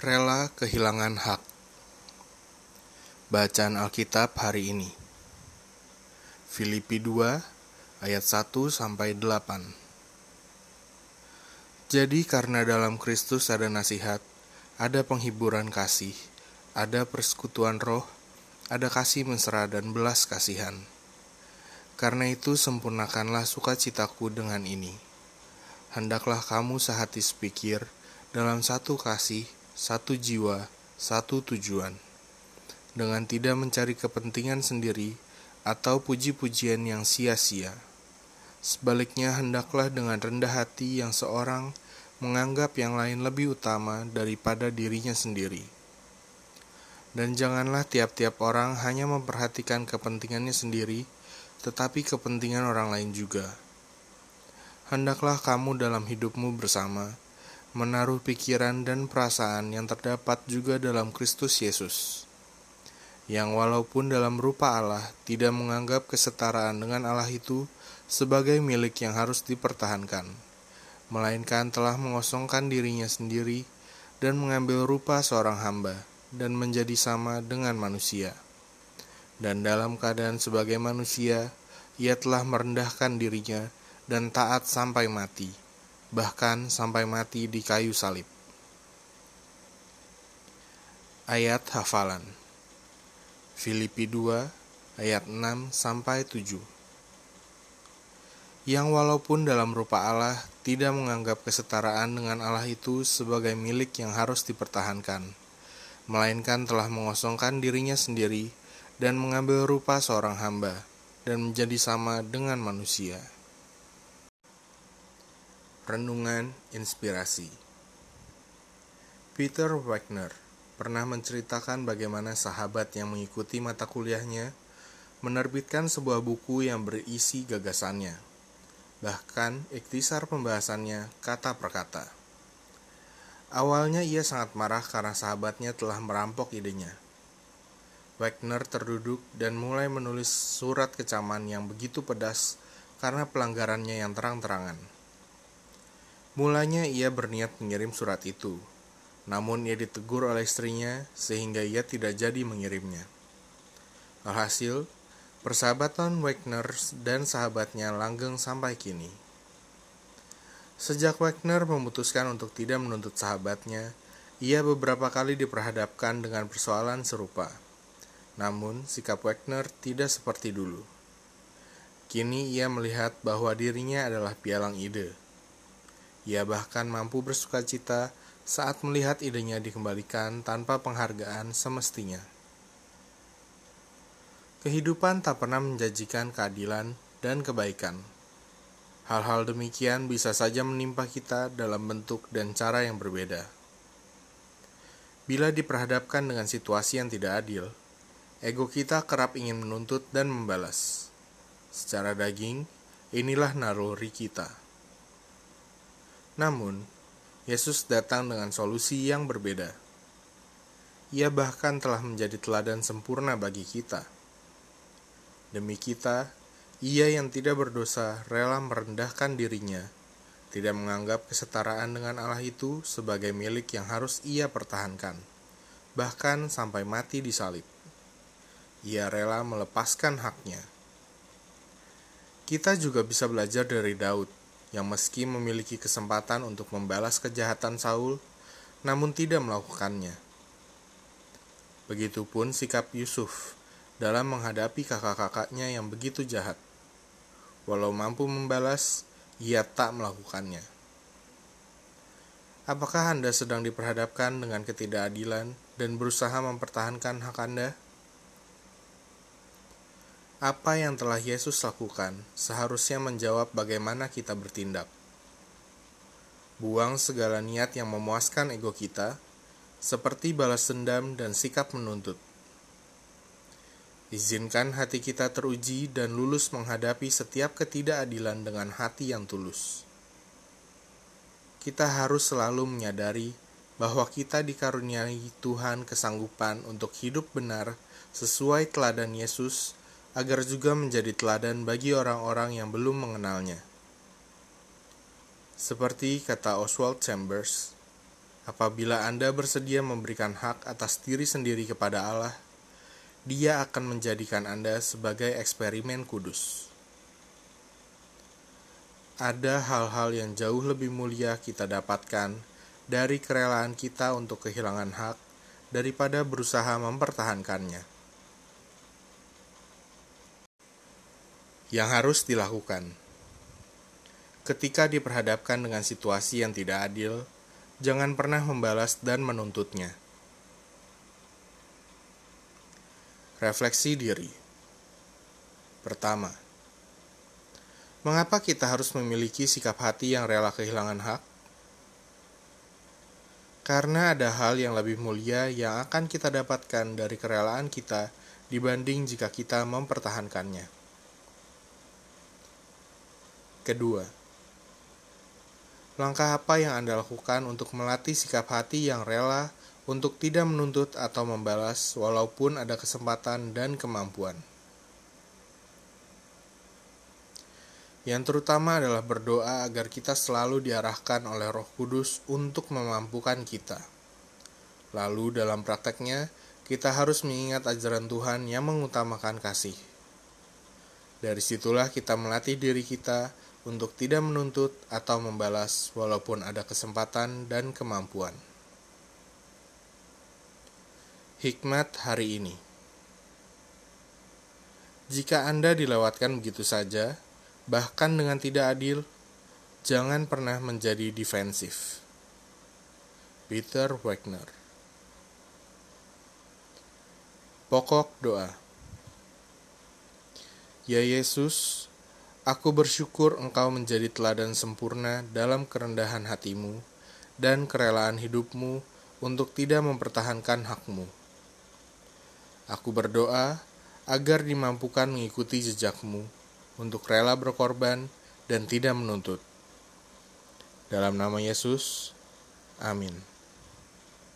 Rela kehilangan hak. Bacaan Alkitab hari ini. Filipi 2 ayat 1 sampai 8. Jadi karena dalam Kristus ada nasihat, ada penghiburan kasih, ada persekutuan roh, ada kasih mesra dan belas kasihan. Karena itu sempurnakanlah sukacitaku dengan ini. Hendaklah kamu sehati sepikir dalam satu kasih, satu jiwa, satu tujuan, dengan tidak mencari kepentingan sendiri atau puji-pujian yang sia-sia. Sebaliknya, hendaklah dengan rendah hati yang seorang menganggap yang lain lebih utama daripada dirinya sendiri. Dan janganlah tiap-tiap orang hanya memperhatikan kepentingannya sendiri, tetapi kepentingan orang lain juga. Hendaklah kamu dalam hidupmu bersama menaruh pikiran dan perasaan yang terdapat juga dalam Kristus Yesus, yang walaupun dalam rupa Allah tidak menganggap kesetaraan dengan Allah itu sebagai milik yang harus dipertahankan, melainkan telah mengosongkan dirinya sendiri dan mengambil rupa seorang hamba dan menjadi sama dengan manusia. Dan dalam keadaan sebagai manusia, ia telah merendahkan dirinya dan taat sampai mati bahkan sampai mati di kayu salib. Ayat hafalan Filipi 2 ayat 6 sampai 7 Yang walaupun dalam rupa Allah tidak menganggap kesetaraan dengan Allah itu sebagai milik yang harus dipertahankan, melainkan telah mengosongkan dirinya sendiri dan mengambil rupa seorang hamba dan menjadi sama dengan manusia. Renungan Inspirasi Peter Wagner pernah menceritakan bagaimana sahabat yang mengikuti mata kuliahnya menerbitkan sebuah buku yang berisi gagasannya. Bahkan, ikhtisar pembahasannya kata per kata. Awalnya ia sangat marah karena sahabatnya telah merampok idenya. Wagner terduduk dan mulai menulis surat kecaman yang begitu pedas karena pelanggarannya yang terang-terangan. Mulanya ia berniat mengirim surat itu, namun ia ditegur oleh istrinya sehingga ia tidak jadi mengirimnya. Alhasil, persahabatan Wagner dan sahabatnya langgeng sampai kini. Sejak Wagner memutuskan untuk tidak menuntut sahabatnya, ia beberapa kali diperhadapkan dengan persoalan serupa. Namun, sikap Wagner tidak seperti dulu. Kini ia melihat bahwa dirinya adalah pialang ide ia bahkan mampu bersuka cita saat melihat idenya dikembalikan tanpa penghargaan semestinya. Kehidupan tak pernah menjanjikan keadilan dan kebaikan. Hal-hal demikian bisa saja menimpa kita dalam bentuk dan cara yang berbeda. Bila diperhadapkan dengan situasi yang tidak adil, ego kita kerap ingin menuntut dan membalas. Secara daging, inilah naluri kita. Namun, Yesus datang dengan solusi yang berbeda. Ia bahkan telah menjadi teladan sempurna bagi kita. Demi kita, ia yang tidak berdosa rela merendahkan dirinya, tidak menganggap kesetaraan dengan Allah itu sebagai milik yang harus ia pertahankan, bahkan sampai mati di salib. Ia rela melepaskan haknya. Kita juga bisa belajar dari Daud yang meski memiliki kesempatan untuk membalas kejahatan Saul, namun tidak melakukannya. Begitupun sikap Yusuf dalam menghadapi kakak-kakaknya yang begitu jahat. Walau mampu membalas, ia tak melakukannya. Apakah Anda sedang diperhadapkan dengan ketidakadilan dan berusaha mempertahankan hak Anda? Apa yang telah Yesus lakukan seharusnya menjawab bagaimana kita bertindak. Buang segala niat yang memuaskan ego kita, seperti balas dendam dan sikap menuntut. Izinkan hati kita teruji dan lulus menghadapi setiap ketidakadilan dengan hati yang tulus. Kita harus selalu menyadari bahwa kita dikaruniai Tuhan kesanggupan untuk hidup benar sesuai teladan Yesus agar juga menjadi teladan bagi orang-orang yang belum mengenalnya. Seperti kata Oswald Chambers, Apabila Anda bersedia memberikan hak atas diri sendiri kepada Allah, Dia akan menjadikan Anda sebagai eksperimen kudus. Ada hal-hal yang jauh lebih mulia kita dapatkan dari kerelaan kita untuk kehilangan hak daripada berusaha mempertahankannya. Yang harus dilakukan ketika diperhadapkan dengan situasi yang tidak adil, jangan pernah membalas dan menuntutnya. Refleksi diri pertama, mengapa kita harus memiliki sikap hati yang rela kehilangan hak? Karena ada hal yang lebih mulia yang akan kita dapatkan dari kerelaan kita dibanding jika kita mempertahankannya. Kedua, langkah apa yang Anda lakukan untuk melatih sikap hati yang rela untuk tidak menuntut atau membalas walaupun ada kesempatan dan kemampuan? Yang terutama adalah berdoa agar kita selalu diarahkan oleh Roh Kudus untuk memampukan kita. Lalu, dalam prakteknya, kita harus mengingat ajaran Tuhan yang mengutamakan kasih. Dari situlah kita melatih diri kita untuk tidak menuntut atau membalas, walaupun ada kesempatan dan kemampuan. Hikmat hari ini: jika Anda dilewatkan begitu saja, bahkan dengan tidak adil, jangan pernah menjadi defensif. Peter Wagner Pokok doa Ya Yesus, aku bersyukur Engkau menjadi teladan sempurna dalam kerendahan hatimu dan kerelaan hidupmu untuk tidak mempertahankan hakmu. Aku berdoa agar dimampukan mengikuti jejakmu untuk rela berkorban dan tidak menuntut. Dalam nama Yesus, amin.